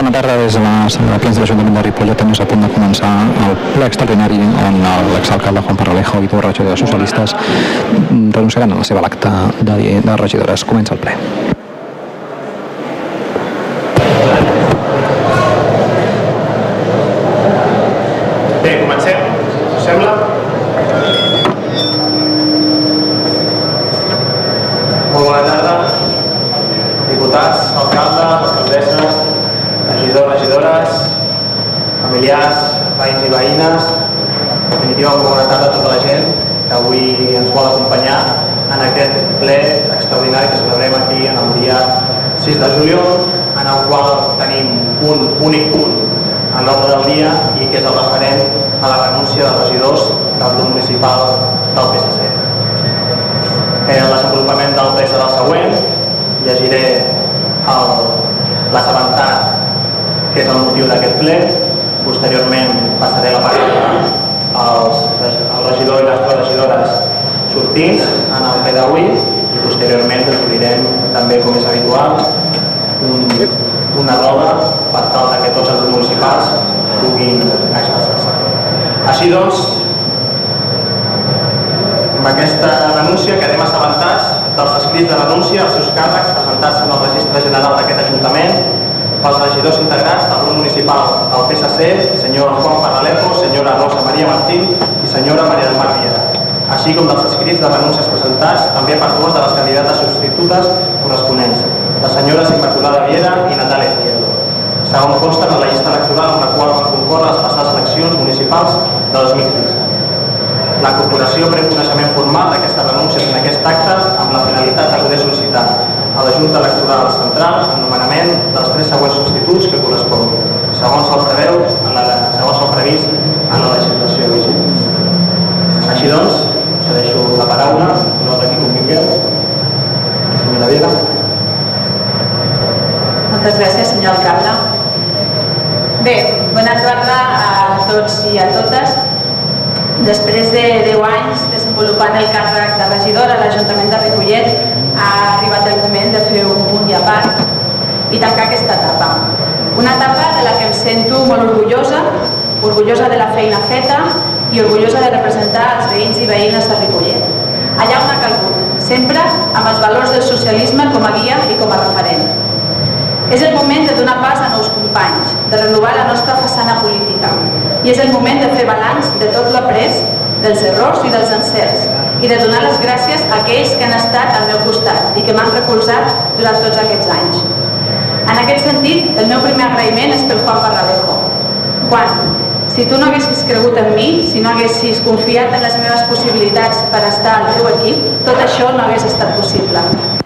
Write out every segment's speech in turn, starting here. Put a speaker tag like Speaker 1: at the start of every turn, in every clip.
Speaker 1: Bona tarda des de la sala de plens de l'Ajuntament de Ripollet. És a punt de començar el ple extraordinari on l'exalcalde Juan Parralejo i dues regidores socialistes renunciaran a la seva acte de, de regidores. Comença el ple.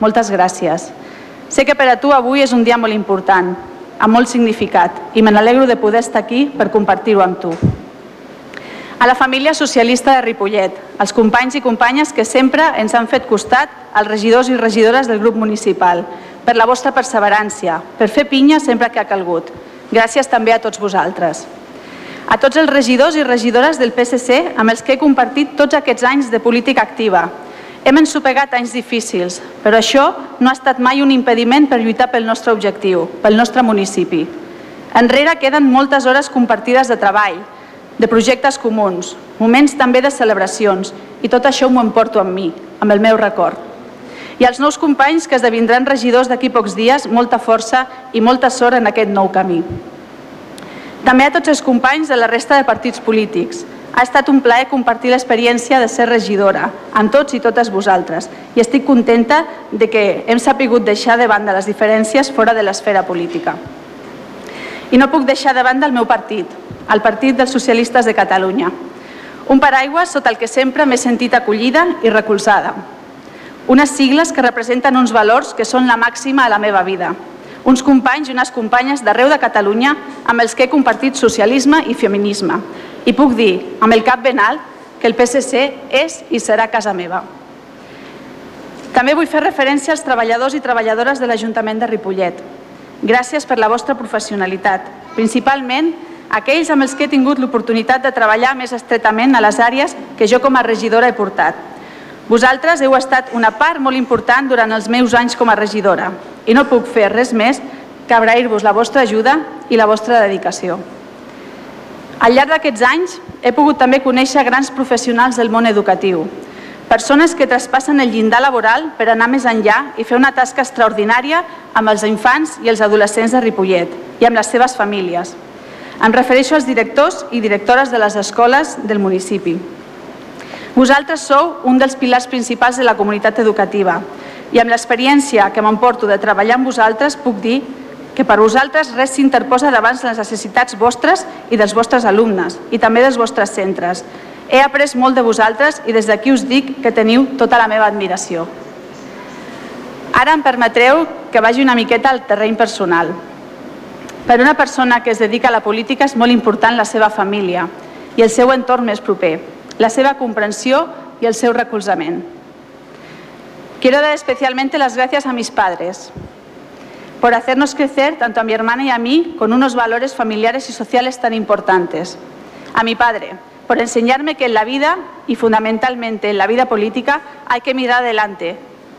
Speaker 2: Moltes gràcies. Sé que per a tu avui és un dia molt important, amb molt significat, i me n'alegro de poder estar aquí per compartir-ho amb tu. A la família socialista de Ripollet, als companys i companyes que sempre ens han fet costat, als regidors i regidores del grup municipal, per la vostra perseverància, per fer pinya sempre que ha calgut. Gràcies també a tots vosaltres. A tots els regidors i regidores del PSC amb els que he compartit tots aquests anys de política activa. Hem ensopegat anys difícils, però això no ha estat mai un impediment per lluitar pel nostre objectiu, pel nostre municipi. Enrere queden moltes hores compartides de treball, de projectes comuns, moments també de celebracions, i tot això m'ho emporto amb mi, amb el meu record. I als nous companys que esdevindran regidors d'aquí pocs dies, molta força i molta sort en aquest nou camí. També a tots els companys de la resta de partits polítics. Ha estat un plaer compartir l'experiència de ser regidora amb tots i totes vosaltres i estic contenta de que hem sapigut deixar de banda les diferències fora de l'esfera política. I no puc deixar de banda el meu partit, el Partit dels Socialistes de Catalunya. Un paraigua sota el que sempre m'he sentit acollida i recolzada. Unes sigles que representen uns valors que són la màxima a la meva vida. Uns companys i unes companyes d'arreu de Catalunya amb els que he compartit socialisme i feminisme. I puc dir, amb el cap ben alt, que el PSC és i serà casa meva. També vull fer referència als treballadors i treballadores de l'Ajuntament de Ripollet. Gràcies per la vostra professionalitat, principalment aquells amb els que he tingut l'oportunitat de treballar més estretament a les àrees que jo com a regidora he portat. Vosaltres heu estat una part molt important durant els meus anys com a regidora i no puc fer res més que agrair-vos la vostra ajuda i la vostra dedicació. Al llarg d'aquests anys he pogut també conèixer grans professionals del món educatiu, persones que traspassen el llindar laboral per anar més enllà i fer una tasca extraordinària amb els infants i els adolescents de Ripollet i amb les seves famílies. Em refereixo als directors i directores de les escoles del municipi. Vosaltres sou un dels pilars principals de la comunitat educativa i amb l'experiència que m'emporto de treballar amb vosaltres puc dir per vosaltres res s'interposa davant les necessitats vostres i dels vostres alumnes i també dels vostres centres. He après molt de vosaltres i des d'aquí us dic que teniu tota la meva admiració. Ara em permetreu que vagi una miqueta al terreny personal. Per una persona que es dedica a la política és molt important la seva família i el seu entorn més proper, la seva comprensió y el seu recolzament. Quiero dar especialmente las gracias a mis padres, por hacernos crecer, tanto a mi hermana y a mí, con unos valores familiares y sociales tan importantes. A mi padre, por enseñarme que en la vida, y fundamentalmente en la vida política, hay que mirar adelante,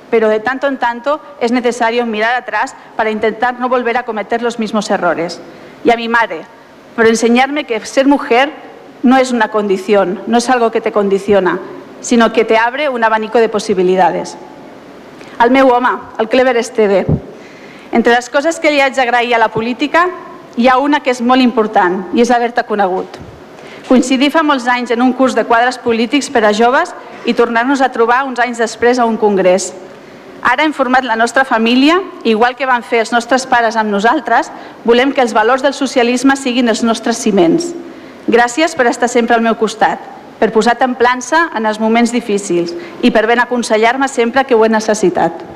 Speaker 2: pero de tanto en tanto es necesario mirar atrás para intentar no volver a cometer los mismos errores. Y a mi madre, por enseñarme que ser mujer no es una condición, no es algo que te condiciona, sinó que te abre un abanico de possibilitats. Al meu home, el Clever Esteve, entre les coses que li haig d'agrair a la política, hi ha una que és molt important i és haver-te conegut. Coincidir fa molts anys en un curs de quadres polítics per a joves i tornar-nos a trobar uns anys després a un congrés. Ara hem format la nostra família, igual que van fer els nostres pares amb nosaltres, volem que els valors del socialisme siguin els nostres ciments. Gràcies per estar sempre al meu costat, per posar templança en els moments difícils i per ben aconsellar-me sempre que ho he necessitat.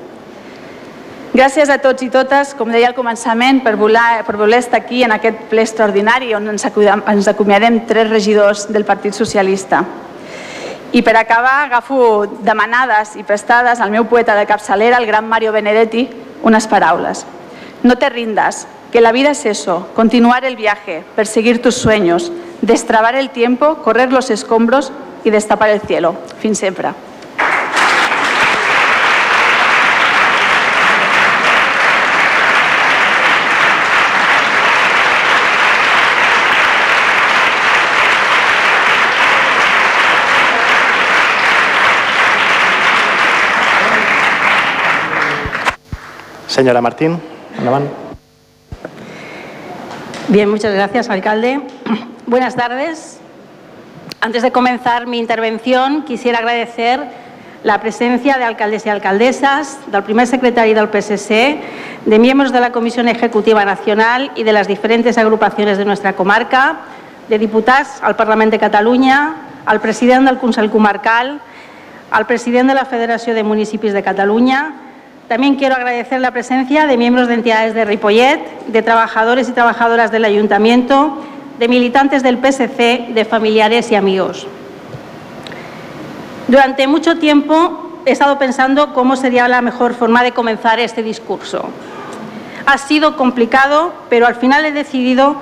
Speaker 2: Gràcies a tots i totes, com deia al començament, per voler, per voler estar aquí en aquest ple extraordinari on ens acomiadem tres regidors del Partit Socialista. I per acabar agafo demanades i prestades al meu poeta de capçalera, el gran Mario Benedetti, unes paraules. No te rindas, que la vida es eso, continuar el viaje, perseguir tus sueños, destrabar el tiempo, correr los escombros y destapar el cielo. Fins sempre.
Speaker 3: Señora Martín, endavant.
Speaker 4: Bien, muchas gracias, alcalde. Buenas tardes. Antes de comenzar mi intervención, quisiera agradecer la presencia de alcaldes y alcaldesas, del primer secretario del PSC, de miembros de la Comisión Ejecutiva Nacional y de las diferentes agrupaciones de nuestra comarca, de diputats al Parlament de Catalunya, al president del Consell Comarcal, al president de la Federació de Municipis de Catalunya, También quiero agradecer la presencia de miembros de entidades de Ripollet, de trabajadores y trabajadoras del Ayuntamiento, de militantes del PSC, de familiares y amigos. Durante mucho tiempo he estado pensando cómo sería la mejor forma de comenzar este discurso. Ha sido complicado, pero al final he decidido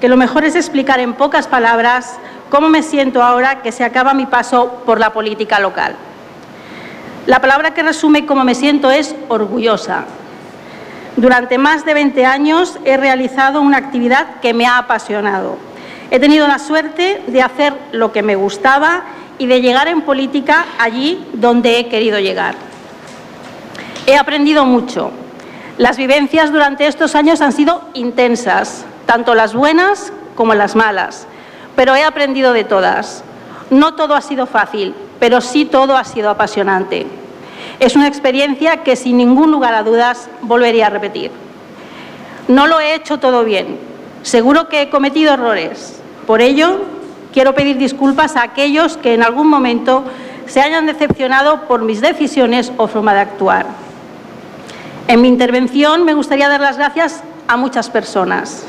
Speaker 4: que lo mejor es explicar en pocas palabras cómo me siento ahora que se acaba mi paso por la política local. La palabra que resume cómo me siento es orgullosa. Durante más de 20 años he realizado una actividad que me ha apasionado. He tenido la suerte de hacer lo que me gustaba y de llegar en política allí donde he querido llegar. He aprendido mucho. Las vivencias durante estos años han sido intensas, tanto las buenas como las malas, pero he aprendido de todas. No todo ha sido fácil, pero sí todo ha sido apasionante. Es una experiencia que sin ningún lugar a dudas volvería a repetir. No lo he hecho todo bien. Seguro que he cometido errores. Por ello, quiero pedir disculpas a aquellos que en algún momento se hayan decepcionado por mis decisiones o forma de actuar. En mi intervención me gustaría dar las gracias a muchas personas,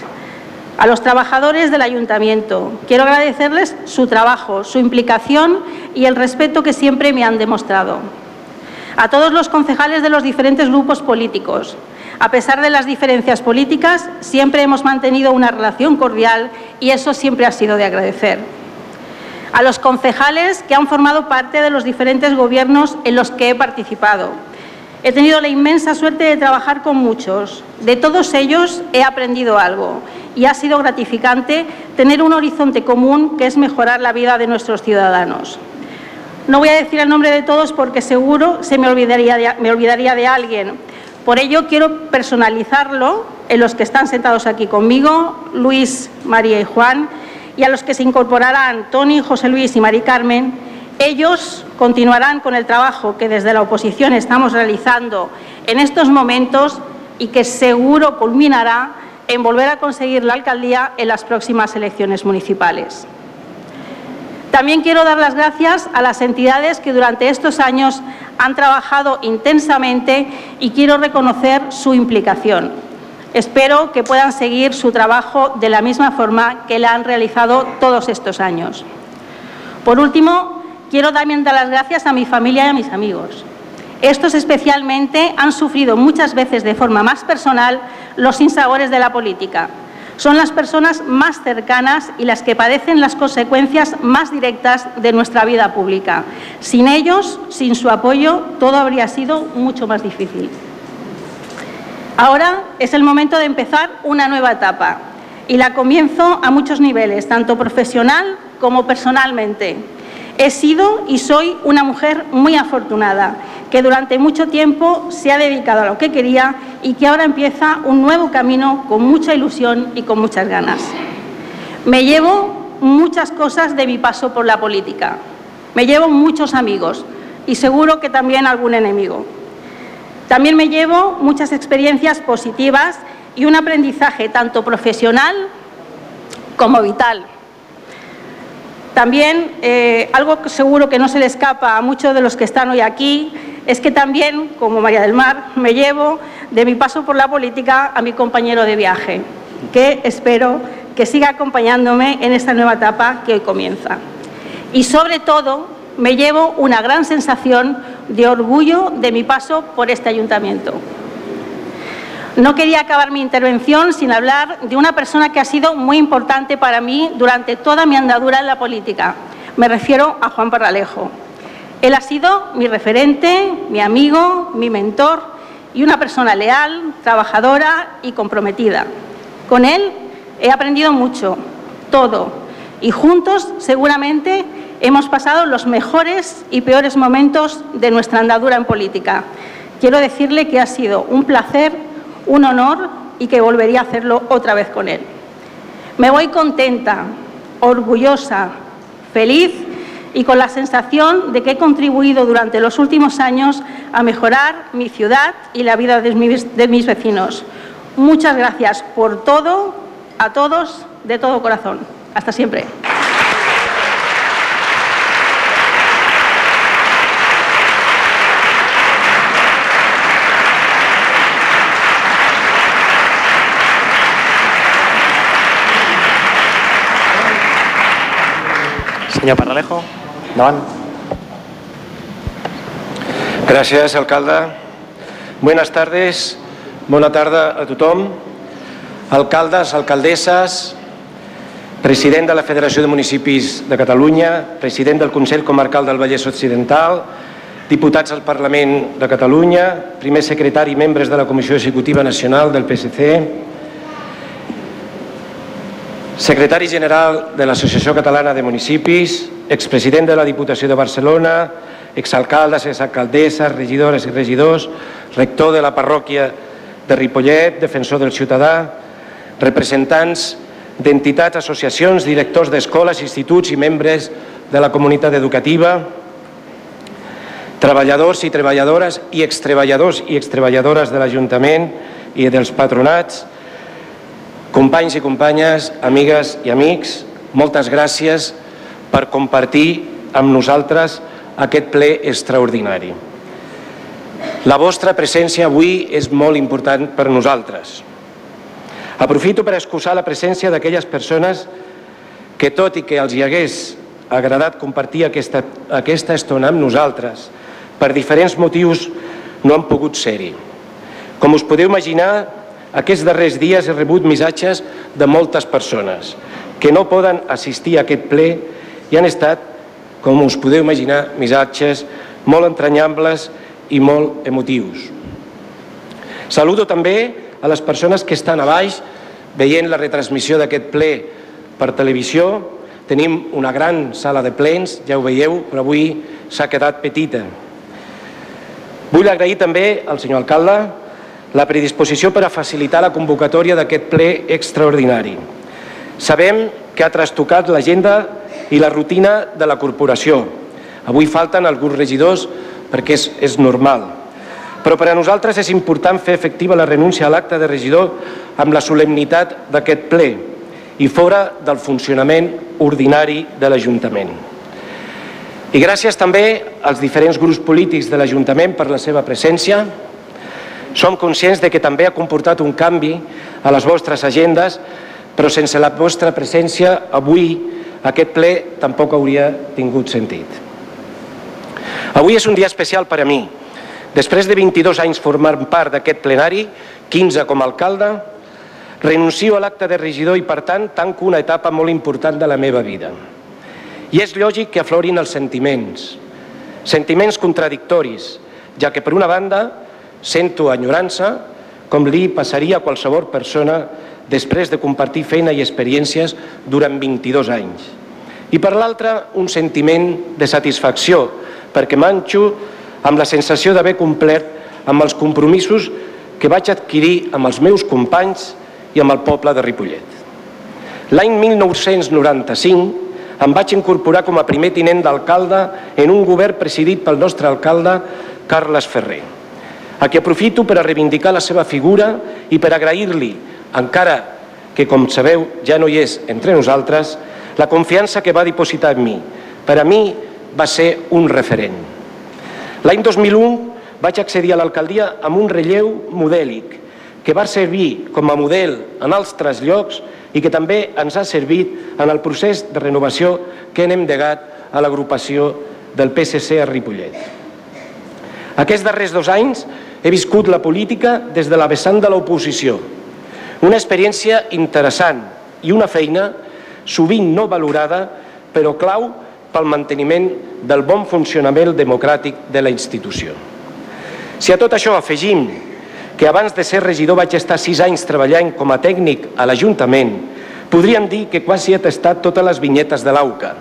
Speaker 4: a los trabajadores del ayuntamiento. Quiero agradecerles su trabajo, su implicación y el respeto que siempre me han demostrado. A todos los concejales de los diferentes grupos políticos. A pesar de las diferencias políticas, siempre hemos mantenido una relación cordial y eso siempre ha sido de agradecer. A los concejales que han formado parte de los diferentes gobiernos en los que he participado. He tenido la inmensa suerte de trabajar con muchos. De todos ellos he aprendido algo y ha sido gratificante tener un horizonte común que es mejorar la vida de nuestros ciudadanos. No voy a decir el nombre de todos porque seguro se me olvidaría de, alguien. Por ello quiero personalizarlo en los que están sentados aquí conmigo, Luis, María y Juan, y a los que se incorporarán, Tony, José Luis y Mari Carmen, ellos continuarán con el trabajo que desde la oposición estamos realizando en estos momentos y que seguro culminará en volver a conseguir la alcaldía en las próximas elecciones municipales. También quiero dar las gracias a las entidades que durante estos años han trabajado intensamente y quiero reconocer su implicación. Espero que puedan seguir su trabajo de la misma forma que la han realizado todos estos años. Por último, quiero también dar las gracias a mi familia y a mis amigos. Estos especialmente han sufrido muchas veces de forma más personal los sinsabores de la política. Son las personas más cercanas y las que padecen las consecuencias más directas de nuestra vida pública. Sin ellos, sin su apoyo, todo habría sido mucho más difícil. Ahora es el momento de empezar una nueva etapa y la comienzo a muchos niveles, tanto profesional como personalmente. He sido y soy una mujer muy afortunada, que durante mucho tiempo se ha dedicado a lo que quería y que ahora empieza un nuevo camino con mucha ilusión y con muchas ganas. Me llevo muchas cosas de mi paso por la política. Me llevo muchos amigos y seguro que también algún enemigo. También me llevo muchas experiencias positivas y un aprendizaje tanto profesional como vital. También eh, algo seguro que no se le escapa a muchos de los que están hoy aquí es que también, como María del Mar, me llevo de mi paso por la política a mi compañero de viaje, que espero que siga acompañándome en esta nueva etapa que hoy comienza. Y sobre todo, me llevo una gran sensación de orgullo de mi paso por este ayuntamiento. No quería acabar mi intervención sin hablar de una persona que ha sido muy importante para mí durante toda mi andadura en la política. Me refiero a Juan Parralejo. Él ha sido mi referente, mi amigo, mi mentor y una persona leal, trabajadora y comprometida. Con él he aprendido mucho, todo, y juntos seguramente hemos pasado los mejores y peores momentos de nuestra andadura en política. Quiero decirle que ha sido un placer un honor y que volvería a hacerlo otra vez con él. Me voy contenta, orgullosa, feliz y con la sensación de que he contribuido durante los últimos años a mejorar mi ciudad y la vida de mis, vecinos. Muchas gracias por todo, a todos, de todo corazón. Hasta siempre.
Speaker 1: Senyor Parralejo, endavant.
Speaker 5: Gràcies, alcalde. Buenas tardes, bona tarda a tothom. Alcaldes, alcaldesses, president de la Federació de Municipis de Catalunya, president del Consell Comarcal del Vallès Occidental, diputats al Parlament de Catalunya, primer secretari i membres de la Comissió Executiva Nacional del PSC, secretari general de l'Associació Catalana de Municipis, expresident de la Diputació de Barcelona, exalcaldes, exalcaldesses, regidores i regidors, rector de la parròquia de Ripollet, defensor del ciutadà, representants d'entitats, associacions, directors d'escoles, instituts i membres de la comunitat educativa, treballadors i treballadores i extreballadors i extreballadores de l'Ajuntament i dels patronats, Companys i companyes, amigues i amics, moltes gràcies per compartir amb nosaltres aquest ple extraordinari. La vostra presència avui és molt important per nosaltres. Aprofito per excusar la presència d'aquelles persones que, tot i que els hi hagués agradat compartir aquesta, aquesta estona amb nosaltres, per diferents motius no han pogut ser-hi. Com us podeu imaginar, aquests darrers dies he rebut missatges de moltes persones que no poden assistir a aquest ple i han estat, com us podeu imaginar, missatges molt entranyables i molt emotius. Saludo també a les persones que estan a baix veient la retransmissió d'aquest ple per televisió. Tenim una gran sala de plens, ja ho veieu, però avui s'ha quedat petita. Vull agrair també al senyor alcalde la predisposició per a facilitar la convocatòria d'aquest ple extraordinari. Sabem que ha trastocat l'agenda i la rutina de la corporació. Avui falten alguns regidors perquè és, és normal. Però per a nosaltres és important fer efectiva la renúncia a l'acte de regidor amb la solemnitat d'aquest ple i fora del funcionament ordinari de l'Ajuntament. I gràcies també als diferents grups polítics de l'Ajuntament per la seva presència. Som conscients de que també ha comportat un canvi a les vostres agendes, però sense la vostra presència avui aquest ple tampoc hauria tingut sentit. Avui és un dia especial per a mi. Després de 22 anys formant part d'aquest plenari, 15 com a alcalde, renuncio a l'acte de regidor i, per tant, tanco una etapa molt important de la meva vida. I és lògic que aflorin els sentiments, sentiments contradictoris, ja que, per una banda, sento enyorança, com li passaria a qualsevol persona després de compartir feina i experiències durant 22 anys. I per l'altra, un sentiment de satisfacció, perquè manxo amb la sensació d'haver complert amb els compromisos que vaig adquirir amb els meus companys i amb el poble de Ripollet. L'any 1995 em vaig incorporar com a primer tinent d'alcalde en un govern presidit pel nostre alcalde Carles Ferrer, a qui aprofito per a reivindicar la seva figura i per agrair-li, encara que, com sabeu, ja no hi és entre nosaltres, la confiança que va dipositar en mi. Per a mi va ser un referent. L'any 2001 vaig accedir a l'alcaldia amb un relleu modèlic que va servir com a model en altres llocs i que també ens ha servit en el procés de renovació que hem endegat a l'agrupació del PSC a Ripollet. Aquests darrers dos anys he viscut la política des de la vessant de l'oposició, una experiència interessant i una feina sovint no valorada, però clau pel manteniment del bon funcionament democràtic de la institució. Si a tot això afegim que abans de ser regidor vaig estar sis anys treballant com a tècnic a l'Ajuntament, podríem dir que quasi he tastat totes les vinyetes de l'AUCA.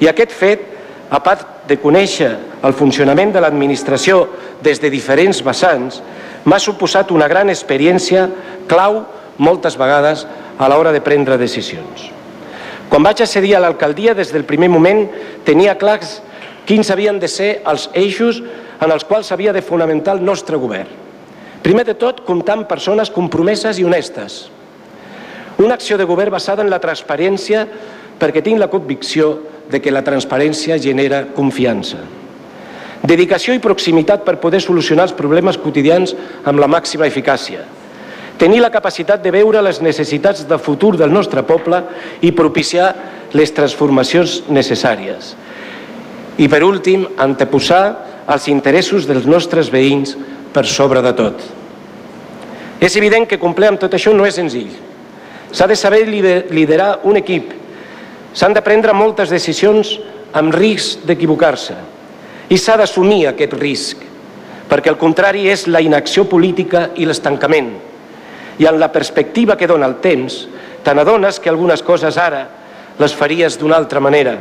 Speaker 5: I aquest fet, a part de conèixer el funcionament de l'administració des de diferents vessants, m'ha suposat una gran experiència clau moltes vegades a l'hora de prendre decisions. Quan vaig accedir a l'alcaldia, des del primer moment tenia clars quins havien de ser els eixos en els quals s'havia de fonamentar el nostre govern. Primer de tot, comptar amb persones compromeses i honestes. Una acció de govern basada en la transparència perquè tinc la convicció de que la transparència genera confiança. Dedicació i proximitat per poder solucionar els problemes quotidians amb la màxima eficàcia. Tenir la capacitat de veure les necessitats de futur del nostre poble i propiciar les transformacions necessàries. I per últim, anteposar els interessos dels nostres veïns per sobre de tot. És evident que complir amb tot això no és senzill. S'ha de saber liderar un equip. S'han de prendre moltes decisions amb risc d'equivocar-se. I s'ha d'assumir aquest risc, perquè el contrari és la inacció política i l'estancament. I en la perspectiva que dona el temps, te n'adones que algunes coses ara les faries d'una altra manera.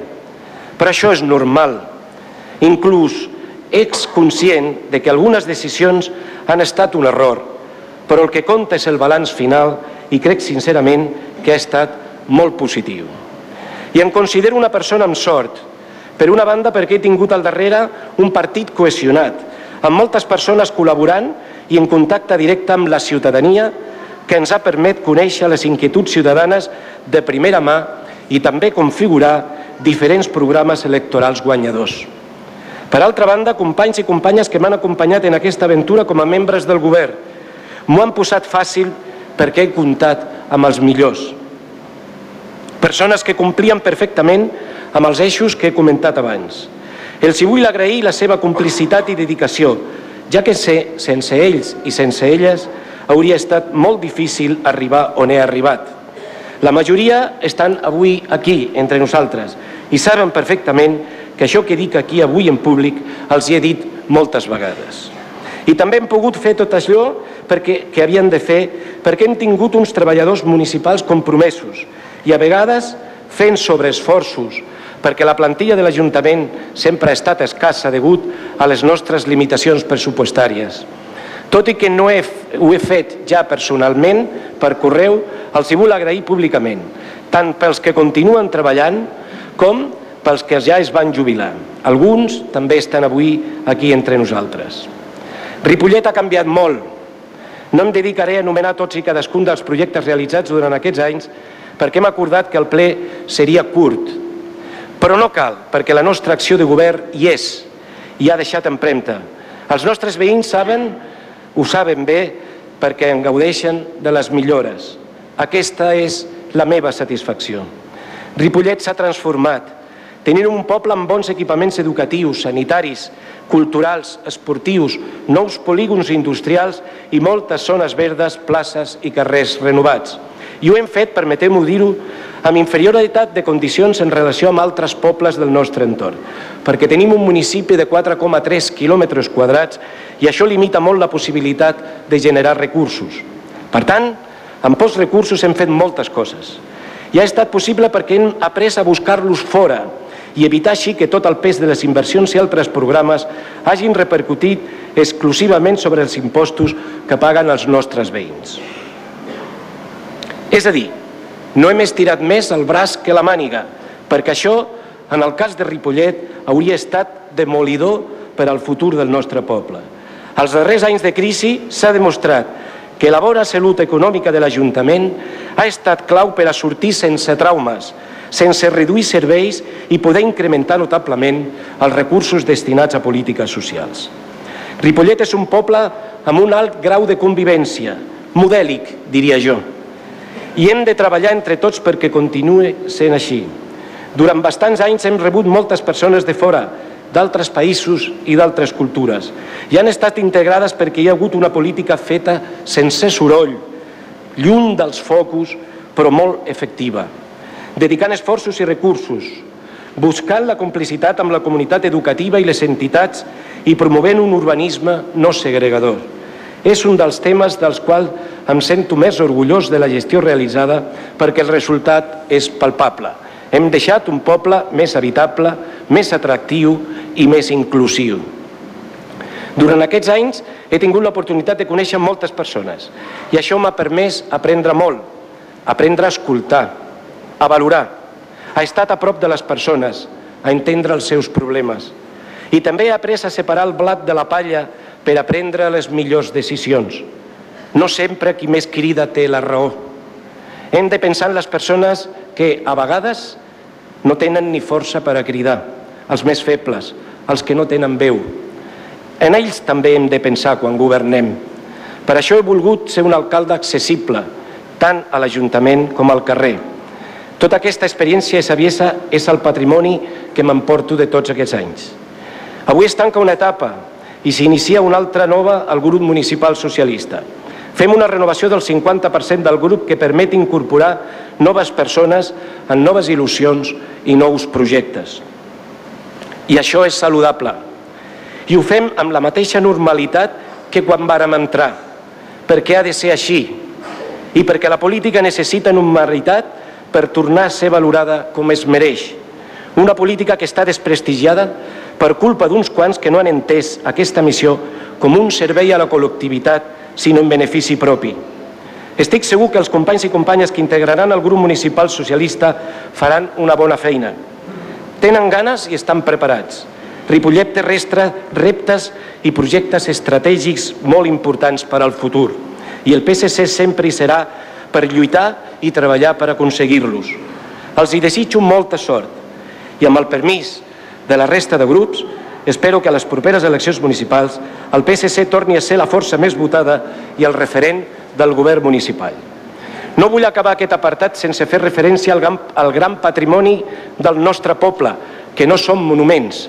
Speaker 5: Però això és normal. Inclús ets conscient de que algunes decisions han estat un error, però el que compta és el balanç final i crec sincerament que ha estat molt positiu. I em considero una persona amb sort, per una banda perquè he tingut al darrere un partit cohesionat, amb moltes persones col·laborant i en contacte directe amb la ciutadania que ens ha permet conèixer les inquietuds ciutadanes de primera mà i també configurar diferents programes electorals guanyadors. Per altra banda, companys i companyes que m'han acompanyat en aquesta aventura com a membres del govern, m'ho han posat fàcil perquè he comptat amb els millors. Persones que complien perfectament amb els eixos que he comentat abans. Els hi vull agrair la seva complicitat i dedicació, ja que sense ells i sense elles hauria estat molt difícil arribar on he arribat. La majoria estan avui aquí, entre nosaltres, i saben perfectament que això que dic aquí avui en públic els hi he dit moltes vegades. I també hem pogut fer tot això perquè, que havien de fer perquè hem tingut uns treballadors municipals compromesos i a vegades fent sobreesforços perquè la plantilla de l'Ajuntament sempre ha estat escassa degut a les nostres limitacions pressupostàries. Tot i que no he, ho he fet ja personalment per correu, els hi vull agrair públicament, tant pels que continuen treballant com pels que ja es van jubilar. Alguns també estan avui aquí entre nosaltres. Ripollet ha canviat molt. No em dedicaré a anomenar tots i cadascun dels projectes realitzats durant aquests anys perquè hem acordat que el ple seria curt. Però no cal, perquè la nostra acció de govern hi és i ha deixat empremta. Els nostres veïns saben, ho saben bé, perquè en gaudeixen de les millores. Aquesta és la meva satisfacció. Ripollet s'ha transformat, tenint un poble amb bons equipaments educatius, sanitaris, culturals, esportius, nous polígons industrials i moltes zones verdes, places i carrers renovats. I ho hem fet, permeteu-m'ho dir-ho, amb inferioritat de condicions en relació amb altres pobles del nostre entorn, perquè tenim un municipi de 4,3 quilòmetres quadrats i això limita molt la possibilitat de generar recursos. Per tant, amb pocs recursos hem fet moltes coses. I ha estat possible perquè hem après a buscar-los fora, i evitar així que tot el pes de les inversions i altres programes hagin repercutit exclusivament sobre els impostos que paguen els nostres veïns. És a dir, no hem estirat més el braç que la màniga, perquè això, en el cas de Ripollet, hauria estat demolidor per al futur del nostre poble. Als darrers anys de crisi s'ha demostrat que la bona salut econòmica de l'Ajuntament ha estat clau per a sortir sense traumes, sense reduir serveis i poder incrementar notablement els recursos destinats a polítiques socials. Ripollet és un poble amb un alt grau de convivència, modèlic, diria jo, i hem de treballar entre tots perquè continuï sent així. Durant bastants anys hem rebut moltes persones de fora, d'altres països i d'altres cultures, i han estat integrades perquè hi ha hagut una política feta sense soroll, lluny dels focus, però molt efectiva dedicant esforços i recursos, buscant la complicitat amb la comunitat educativa i les entitats i promovent un urbanisme no segregador. És un dels temes dels quals em sento més orgullós de la gestió realitzada perquè el resultat és palpable. Hem deixat un poble més habitable, més atractiu i més inclusiu. Durant aquests anys he tingut l'oportunitat de conèixer moltes persones i això m'ha permès aprendre molt, aprendre a escoltar, a valorar, ha estat a prop de les persones, a entendre els seus problemes. I també ha après a separar el blat de la palla per a prendre les millors decisions. No sempre qui més crida té la raó. Hem de pensar en les persones que, a vegades, no tenen ni força per a cridar, els més febles, els que no tenen veu. En ells també hem de pensar quan governem. Per això he volgut ser un alcalde accessible, tant a l'Ajuntament com al carrer, tota aquesta experiència i saviesa és el patrimoni que m'emporto de tots aquests anys. Avui es tanca una etapa i s'inicia una altra nova al grup municipal socialista. Fem una renovació del 50% del grup que permet incorporar noves persones en noves il·lusions i nous projectes. I això és saludable. I ho fem amb la mateixa normalitat que quan vàrem entrar, perquè ha de ser així i perquè la política necessita normalitat per tornar a ser valorada com es mereix. Una política que està desprestigiada per culpa d'uns quants que no han entès aquesta missió com un servei a la col·lectivitat, sinó en benefici propi. Estic segur que els companys i companyes que integraran el grup municipal socialista faran una bona feina. Tenen ganes i estan preparats. Ripollet terrestre, reptes i projectes estratègics molt importants per al futur. I el PSC sempre hi serà per lluitar i treballar per aconseguir-los. Els hi desitjo molta sort i amb el permís de la resta de grups espero que a les properes eleccions municipals el PSC torni a ser la força més votada i el referent del govern municipal. No vull acabar aquest apartat sense fer referència al gran, al gran patrimoni del nostre poble, que no són monuments,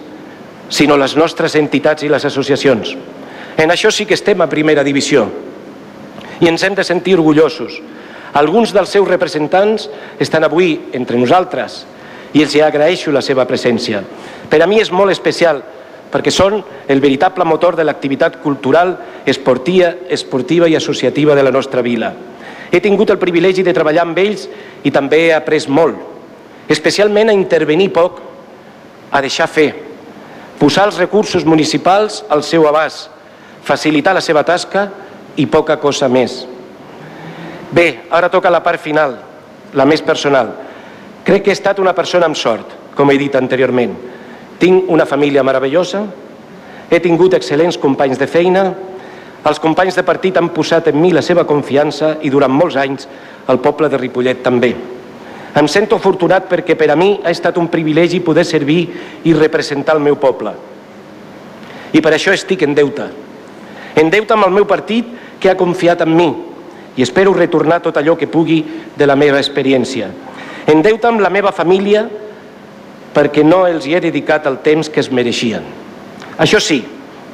Speaker 5: sinó les nostres entitats i les associacions. En això sí que estem a primera divisió i ens hem de sentir orgullosos alguns dels seus representants estan avui entre nosaltres i els agraeixo la seva presència. Per a mi és molt especial perquè són el veritable motor de l'activitat cultural, esportiva, esportiva i associativa de la nostra vila. He tingut el privilegi de treballar amb ells i també he après molt, especialment a intervenir poc, a deixar fer, posar els recursos municipals al seu abast, facilitar la seva tasca i poca cosa més. Bé, ara toca la part final, la més personal. Crec que he estat una persona amb sort, com he dit anteriorment. Tinc una família meravellosa, he tingut excel·lents companys de feina, els companys de partit han posat en mi la seva confiança i durant molts anys el poble de Ripollet també. Em sento afortunat perquè per a mi ha estat un privilegi poder servir i representar el meu poble. I per això estic en deute. En deute amb el meu partit que ha confiat en mi i espero retornar tot allò que pugui de la meva experiència. En deute amb la meva família perquè no els hi he dedicat el temps que es mereixien. Això sí,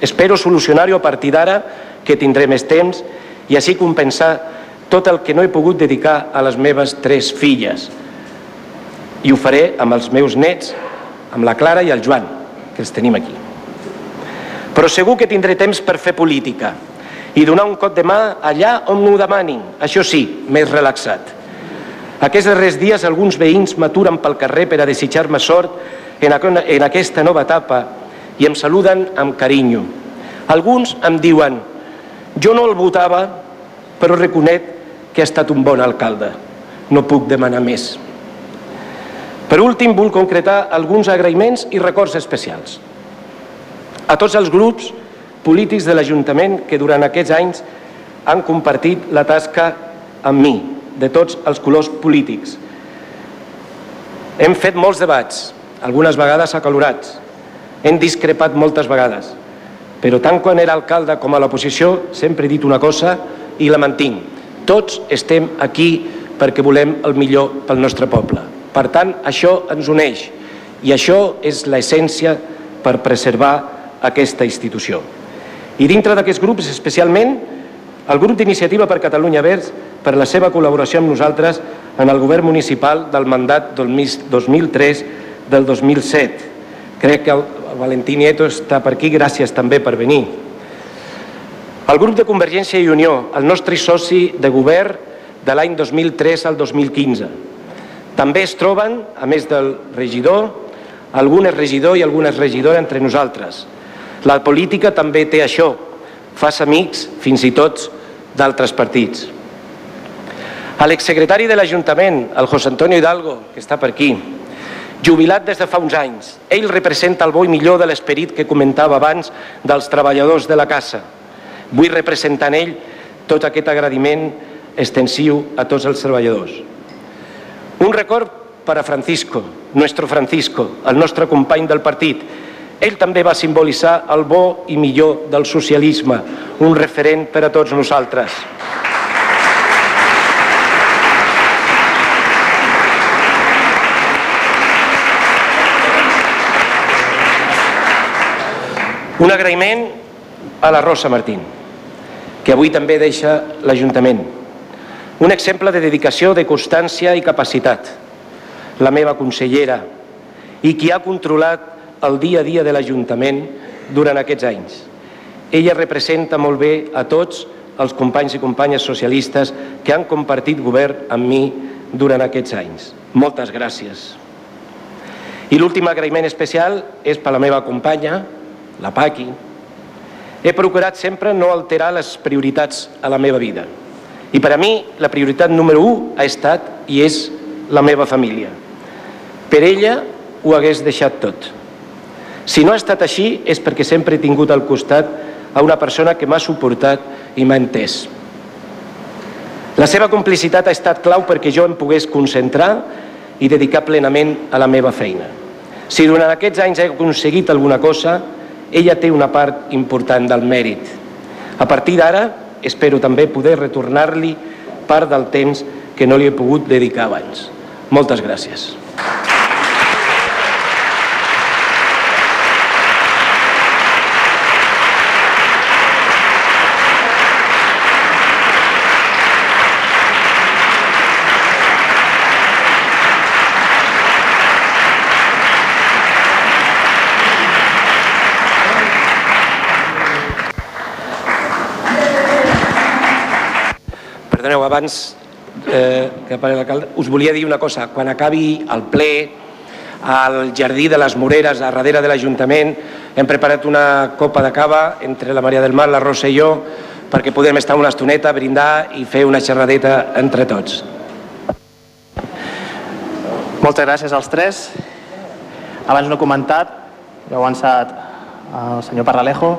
Speaker 5: espero solucionar-ho a partir d'ara que tindré més temps i així compensar tot el que no he pogut dedicar a les meves tres filles. I ho faré amb els meus nets, amb la Clara i el Joan, que els tenim aquí. Però segur que tindré temps per fer política i donar un cop de mà allà on m'ho demanin, això sí, més relaxat. Aquests darrers dies alguns veïns m'aturen pel carrer per a desitjar-me sort en, aquesta nova etapa i em saluden amb carinyo. Alguns em diuen, jo no el votava, però reconec que ha estat un bon alcalde. No puc demanar més. Per últim, vull concretar alguns agraïments i records especials. A tots els grups polítics de l'Ajuntament que durant aquests anys han compartit la tasca amb mi, de tots els colors polítics. Hem fet molts debats, algunes vegades acalorats. Hem discrepat moltes vegades. Però tant quan era alcalde com a l'oposició sempre he dit una cosa i la mantinc. Tots estem aquí perquè volem el millor pel nostre poble. Per tant, això ens uneix i això és l'essència per preservar aquesta institució. I dintre d'aquests grups, especialment, el grup d'Iniciativa per Catalunya Verds per la seva col·laboració amb nosaltres en el govern municipal del mandat del 2003 del 2007. Crec que el Valentí Nieto està per aquí, gràcies també per venir. El grup de Convergència i Unió, el nostre soci de govern de l'any 2003 al 2015. També es troben, a més del regidor, algunes regidor i algunes regidores entre nosaltres. La política també té això, fas amics, fins i tot d'altres partits. A l'exsecretari de l'Ajuntament, el José Antonio Hidalgo, que està per aquí, jubilat des de fa uns anys. Ell representa el bo i millor de l'esperit que comentava abans dels treballadors de la casa. Vull representar en ell tot aquest agradiment extensiu a tots els treballadors. Un record per a Francisco, nuestro Francisco, el nostre company del partit. Ell també va simbolitzar el bo i millor del socialisme, un referent per a tots nosaltres. Un agraïment a la Rosa Martín, que avui també deixa l'Ajuntament. Un exemple de dedicació, de constància i capacitat. La meva consellera i qui ha controlat el dia a dia de l'Ajuntament durant aquests anys. Ella representa molt bé a tots els companys i companyes socialistes que han compartit govern amb mi durant aquests anys. Moltes gràcies. I l'últim agraïment especial és per la meva companya, la Paqui, he procurat sempre no alterar les prioritats a la meva vida. I per a mi la prioritat número 1 ha estat i és la meva família. Per ella ho hagués deixat tot. Si no ha estat així és perquè sempre he tingut al costat a una persona que m'ha suportat i m'ha entès. La seva complicitat ha estat clau perquè jo em pogués concentrar i dedicar plenament a la meva feina. Si durant aquests anys he aconseguit alguna cosa, ella té una part important del mèrit. A partir d'ara, espero també poder retornar-li part del temps que no li he pogut dedicar abans. Moltes gràcies. Abans eh, que aparegui l'alcalde, us volia dir una cosa. Quan acabi el ple, al Jardí de les Moreres, a darrere de l'Ajuntament, hem preparat una copa de cava entre la Maria del Mar, la Rosa i jo, perquè podem estar una estoneta, brindar i fer una xerradeta entre tots.
Speaker 3: Moltes gràcies als tres. Abans no he comentat, ja ho ha avançat el senyor Parralejo,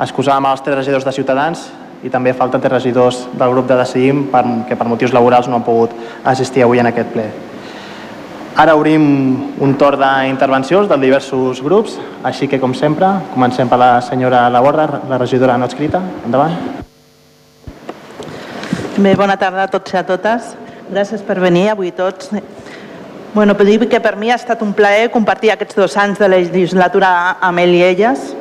Speaker 3: excusàvem els tres regidors de Ciutadans i també falten tres regidors del grup de Decidim que per motius laborals no han pogut assistir avui en aquest ple. Ara obrim un torn d'intervencions de diversos grups, així que, com sempre, comencem per la senyora Laborda, la regidora no escrita. Endavant.
Speaker 6: Bé, bona tarda a tots i a totes. Gràcies per venir avui tots. Bueno, dir que per mi ha estat un plaer compartir aquests dos anys de legislatura amb ell i elles,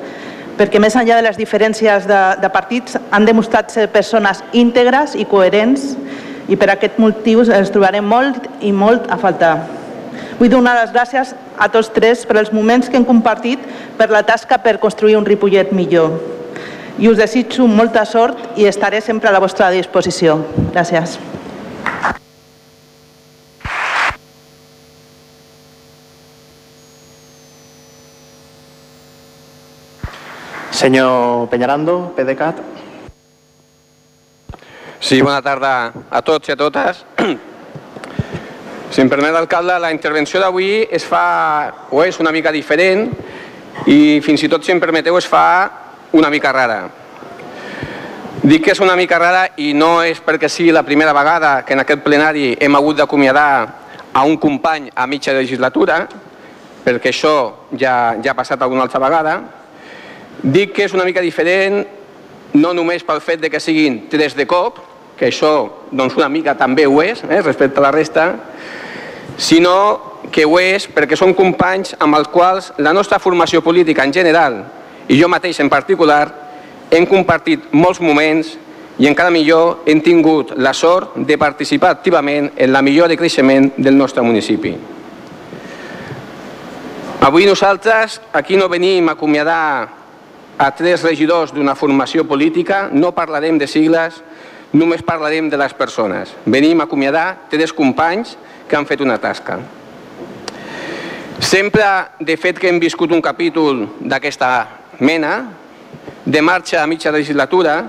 Speaker 6: perquè més enllà de les diferències de, de partits han demostrat ser persones íntegres i coherents i per aquest motiu els trobarem molt i molt a faltar. Vull donar les gràcies a tots tres per els moments que hem compartit per la tasca per construir un Ripollet millor. I us desitjo molta sort i estaré sempre a la vostra disposició. Gràcies.
Speaker 3: Senyor Peñarando, PDeCAT.
Speaker 7: Sí, bona tarda a tots i a totes. Si em permet, alcalde, la intervenció d'avui es fa, o és una mica diferent, i fins i tot, si em permeteu, es fa una mica rara. Dic que és una mica rara i no és perquè sigui la primera vegada que en aquest plenari hem hagut d'acomiadar a un company a mitja legislatura, perquè això ja, ja ha passat alguna altra vegada. Dic que és una mica diferent no només pel fet de que siguin tres de cop, que això doncs una mica també ho és, eh, respecte a la resta, sinó que ho és perquè són companys amb els quals la nostra formació política en general i jo mateix en particular hem compartit molts moments i encara millor hem tingut la sort de participar activament en la millora i creixement del nostre municipi. Avui nosaltres aquí no venim a acomiadar a tres regidors d'una formació política, no parlarem de sigles, només parlarem de les persones. Venim a acomiadar tres companys que han fet una tasca. Sempre, de fet, que hem viscut un capítol d'aquesta mena, de marxa a mitja legislatura,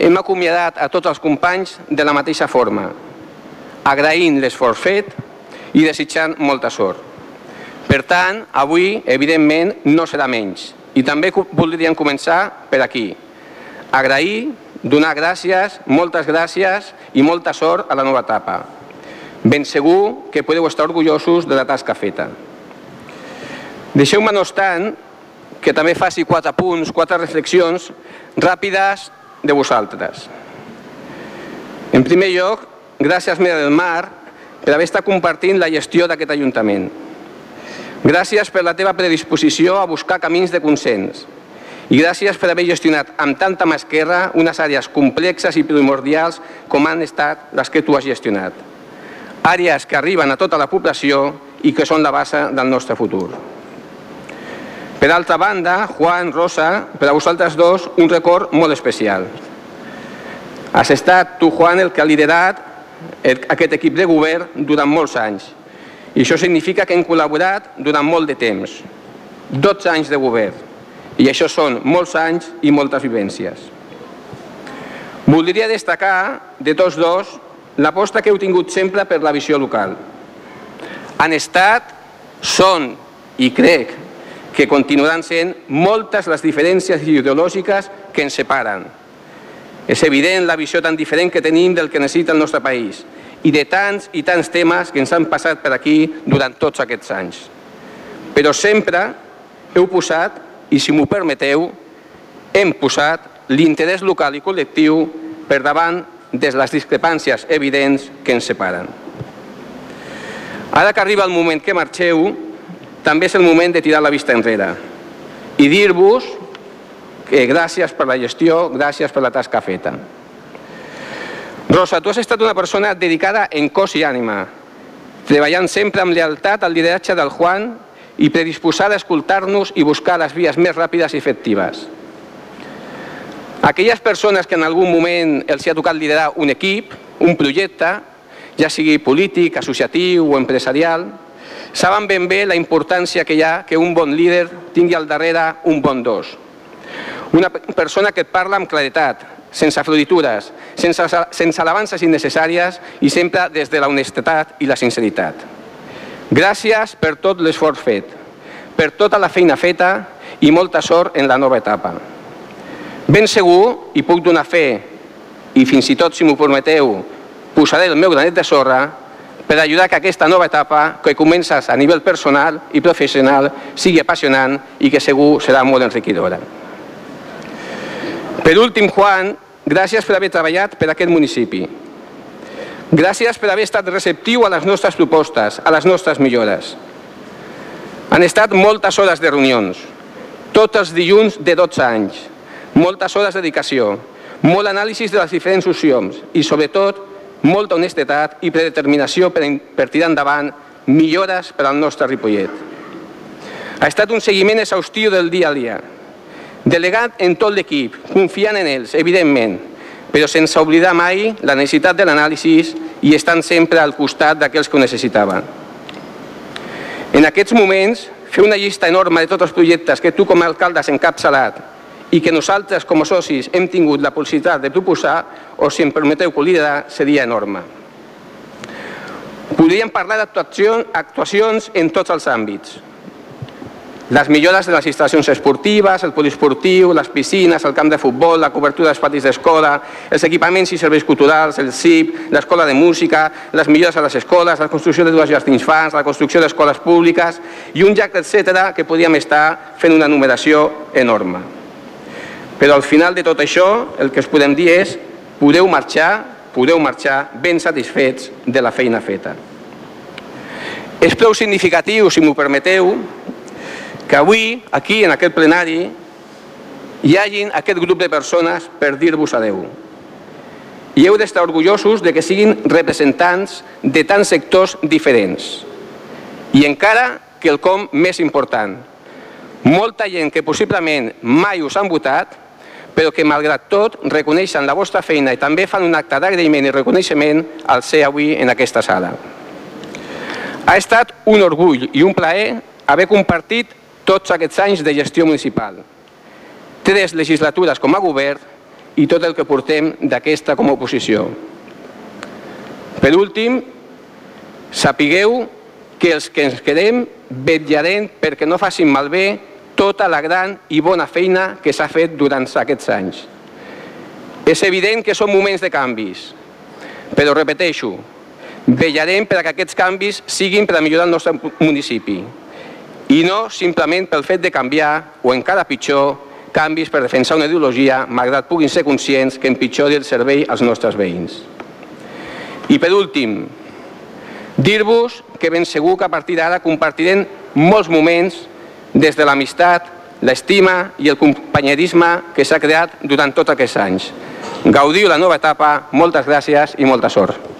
Speaker 7: hem acomiadat a tots els companys de la mateixa forma, agraint l'esforç fet i desitjant molta sort. Per tant, avui, evidentment, no serà menys. I també voldríem començar per aquí. Agrair donar gràcies, moltes gràcies i molta sort a la nova etapa. Ben segur que podeu estar orgullosos de la tasca feta. Deixeu-me, no obstant, que també faci quatre punts, quatre reflexions ràpides de vosaltres. En primer lloc, gràcies, Mera del Mar, per haver estat compartint la gestió d'aquest Ajuntament. Gràcies per la teva predisposició a buscar camins de consens, i gràcies per haver gestionat amb tanta mà esquerra unes àrees complexes i primordials com han estat les que tu has gestionat. Àrees que arriben a tota la població i que són la base del nostre futur. Per altra banda, Juan, Rosa, per a vosaltres dos, un record molt especial. Has estat tu, Juan, el que ha liderat aquest equip de govern durant molts anys. I això significa que hem col·laborat durant molt de temps. 12 anys de govern i això són molts anys i moltes vivències. Voldria destacar de tots dos l'aposta que heu tingut sempre per la visió local. Han estat, són i crec que continuaran sent moltes les diferències ideològiques que ens separen. És evident la visió tan diferent que tenim del que necessita el nostre país i de tants i tants temes que ens han passat per aquí durant tots aquests anys. Però sempre heu posat i, si m'ho permeteu, hem posat l'interès local i col·lectiu per davant de les discrepàncies evidents que ens separen. Ara que arriba el moment que marxeu, també és el moment de tirar la vista enrere i dir-vos que gràcies per la gestió, gràcies per la tasca feta. Rosa, tu has estat una persona dedicada en cos i ànima, treballant sempre amb lealtat al lideratge del Juan i predisposada a escoltar-nos i buscar les vies més ràpides i efectives. Aquelles persones que en algun moment els ha tocat liderar un equip un projecte, ja sigui polític, associatiu o empresarial, saben ben bé la importància que hi ha que un bon líder tingui al darrere un bon dos. Una persona que et parla amb claretat, sense floritures, sense, sense alabances innecessàries i sempre des de la honestedat i la sinceritat. Gràcies per tot l'esforç fet, per tota la feina feta i molta sort en la nova etapa. Ben segur, i puc donar fe, i fins i tot, si m'ho permeteu, posaré el meu granet de sorra per ajudar que aquesta nova etapa, que comences a nivell personal i professional, sigui apassionant i que segur serà molt enriquidora. Per últim, Juan, gràcies per haver treballat per aquest municipi. Gràcies per haver estat receptiu a les nostres propostes, a les nostres millores. Han estat moltes hores de reunions, tots els dilluns de 12 anys, moltes hores de dedicació, molt anàlisi de les diferents opcions i, sobretot, molta honestedat i predeterminació per, per tirar endavant millores per al nostre Ripollet. Ha estat un seguiment exhaustiu del dia a dia, delegat en tot l'equip, confiant en ells, evidentment, però sense oblidar mai la necessitat de l'anàlisi i estant sempre al costat d'aquells que ho necessitaven. En aquests moments, fer una llista enorme de tots els projectes que tu com a alcalde has encapçalat i que nosaltres com a socis hem tingut la possibilitat de proposar, o si em permeteu que ho liderar, seria enorme. Podríem parlar d'actuacions en tots els àmbits, les millores de les instal·lacions esportives, el poliesportiu, les piscines, el camp de futbol, la cobertura dels patis d'escola, els equipaments i serveis culturals, el CIP, l'escola de música, les millores a les escoles, la construcció de dues llars d'infants, la construcció d'escoles públiques i un llac, etc que podríem estar fent una numeració enorme. Però al final de tot això, el que us podem dir és podeu marxar, podeu marxar ben satisfets de la feina feta. És prou significatiu, si m'ho permeteu, que avui, aquí, en aquest plenari, hi hagin aquest grup de persones per dir-vos adeu. I heu d'estar orgullosos de que siguin representants de tants sectors diferents. I encara que el com més important, molta gent que possiblement mai us han votat, però que malgrat tot reconeixen la vostra feina i també fan un acte d'agraïment i reconeixement al ser avui en aquesta sala. Ha estat un orgull i un plaer haver compartit tots aquests anys de gestió municipal, tres legislatures com a govern i tot el que portem d'aquesta com a oposició. Per últim, sapigueu que els que ens quedem vetllarem perquè no facin malbé tota la gran i bona feina que s'ha fet durant aquests anys. És evident que són moments de canvis, però repeteixo, vetllarem perquè aquests canvis siguin per a millorar el nostre municipi i no simplement pel fet de canviar, o encara pitjor, canvis per defensar una ideologia, malgrat puguin ser conscients que empitjori el servei als nostres veïns. I per últim, dir-vos que ben segur que a partir d'ara compartirem molts moments des de l'amistat, l'estima i el companyerisme que s'ha creat durant tots aquests anys. Gaudiu la nova etapa, moltes gràcies i molta sort.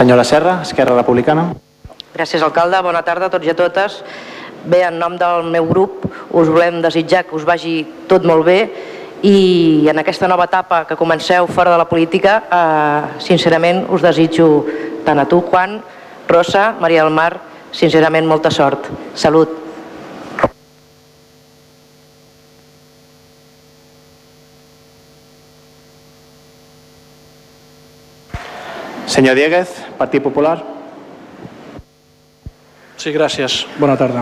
Speaker 1: Senyora Serra, Esquerra Republicana.
Speaker 8: Gràcies, alcalde. Bona tarda a tots i a totes. Bé, en nom del meu grup us volem desitjar que us vagi tot molt bé i en aquesta nova etapa que comenceu fora de la política, eh, sincerament us desitjo tant a tu, Juan, Rosa, Maria del Mar, sincerament molta sort. Salut.
Speaker 1: Señor Dieguez, Partido Popular.
Speaker 9: Sí, gracias. Buena tarde.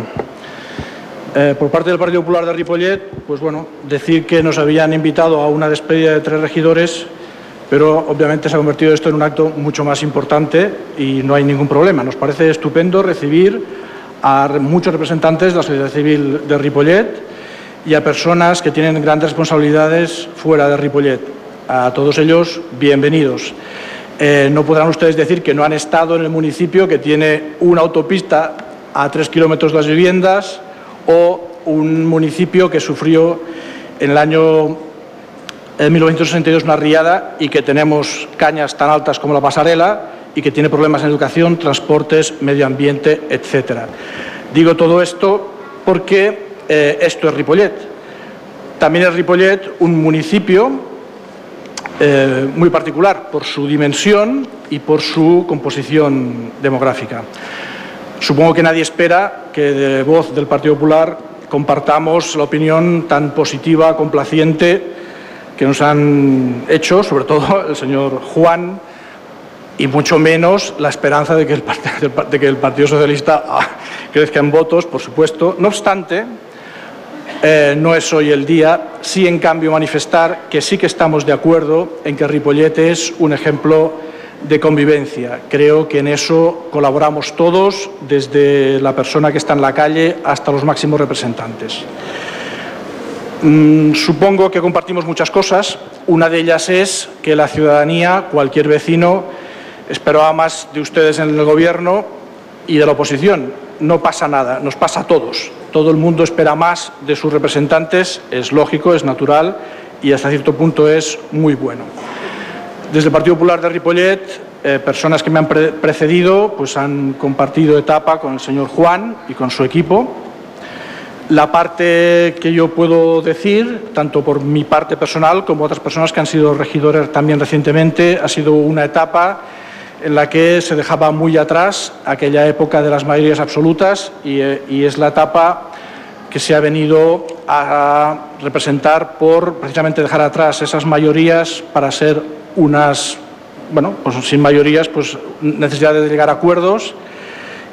Speaker 9: Eh, por parte del Partido Popular de Ripollet, pues bueno, decir que nos habían invitado a una despedida de tres regidores, pero obviamente se ha convertido esto en un acto mucho más importante y no hay ningún problema. Nos parece estupendo recibir a muchos representantes de la sociedad civil de Ripollet y a personas que tienen grandes responsabilidades fuera de Ripollet. A todos ellos, bienvenidos. Eh, no podrán ustedes decir que no han estado en el municipio que tiene una autopista a tres kilómetros de las viviendas o un municipio que sufrió en el año 1962 una riada y que tenemos cañas tan altas como la pasarela y que tiene problemas en educación, transportes, medio ambiente, etc. Digo todo esto porque eh, esto es Ripollet. También es Ripollet un municipio eh, muy particular por su dimensión y por su composición demográfica. Supongo que nadie espera que de voz del Partido Popular compartamos la opinión tan positiva, complaciente que nos han hecho, sobre todo el señor Juan, y mucho menos la esperanza de que el, Partido Socialista ah, crezca en votos, por supuesto. No obstante, eh, no es hoy el día, sí en cambio manifestar que sí que estamos de acuerdo en que Ripollete es un ejemplo de convivencia. Creo que en eso colaboramos todos, desde la persona que está en la calle hasta los máximos representantes. Mm, supongo que compartimos muchas cosas. Una de ellas es que la ciudadanía, cualquier vecino, esperaba más de ustedes en el Gobierno y de la oposición. No pasa nada, nos pasa a todos. Todo el mundo espera más de sus representantes, es lógico, es natural y hasta cierto punto es muy bueno. Desde el Partido Popular de Ripollet, eh, personas que me han precedido pues han compartido etapa con el señor Juan y con su equipo la parte que yo puedo decir, tanto por mi parte personal como otras personas que han sido regidores también recientemente, ha sido una etapa en la que se dejaba muy atrás aquella época de las mayorías absolutas y, eh, es la etapa que se ha venido a representar por precisamente dejar atrás esas mayorías para ser unas, bueno, pues sin mayorías, pues necesidad de llegar a acuerdos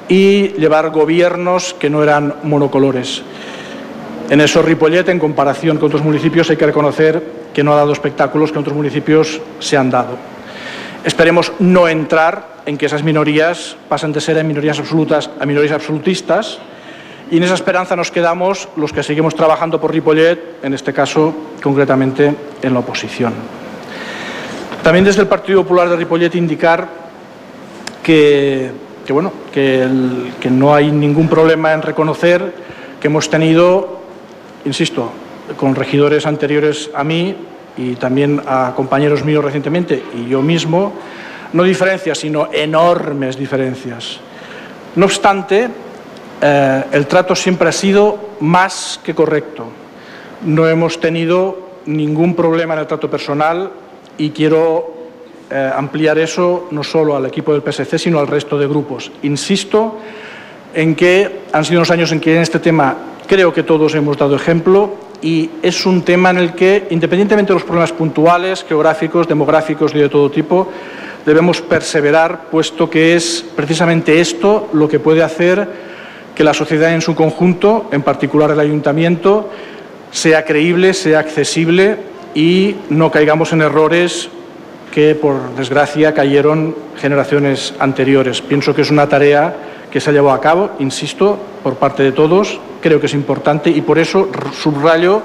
Speaker 9: y llevar gobiernos que no eran monocolores. En eso Ripollet, en comparación con otros municipios, hay que reconocer que no ha dado espectáculos que otros municipios se han dado. Esperemos no entrar en que esas minorías pasen de ser minorías absolutas a minorías absolutistas y en esa esperanza nos quedamos los que seguimos trabajando por Ripollet, en este caso concretamente en la oposición. También desde el Partido Popular de Ripollet indicar que, bueno, que no hay ningún problema en reconocer que hemos tenido insisto, con regidores anteriores a mí y también a compañeros míos recientemente y yo mismo, no diferencias, sino enormes diferencias. No obstante, eh, el trato siempre ha sido más que correcto. No hemos tenido ningún problema en el trato personal y quiero eh, ampliar eso no solo al equipo del PSC, sino al resto de grupos. Insisto en que han sido unos años en que en este tema Creo que todos hemos dado ejemplo y es un tema en el que, independientemente de los problemas puntuales, geográficos, demográficos y de todo tipo, debemos perseverar, puesto que es precisamente esto lo que puede hacer que la sociedad en su conjunto, en particular el ayuntamiento, sea creíble, sea accesible y no caigamos en errores que, por desgracia, cayeron generaciones anteriores. Pienso que es una tarea que se ha llevado a cabo, insisto, por parte de todos, creo que es importante y por eso subrayo,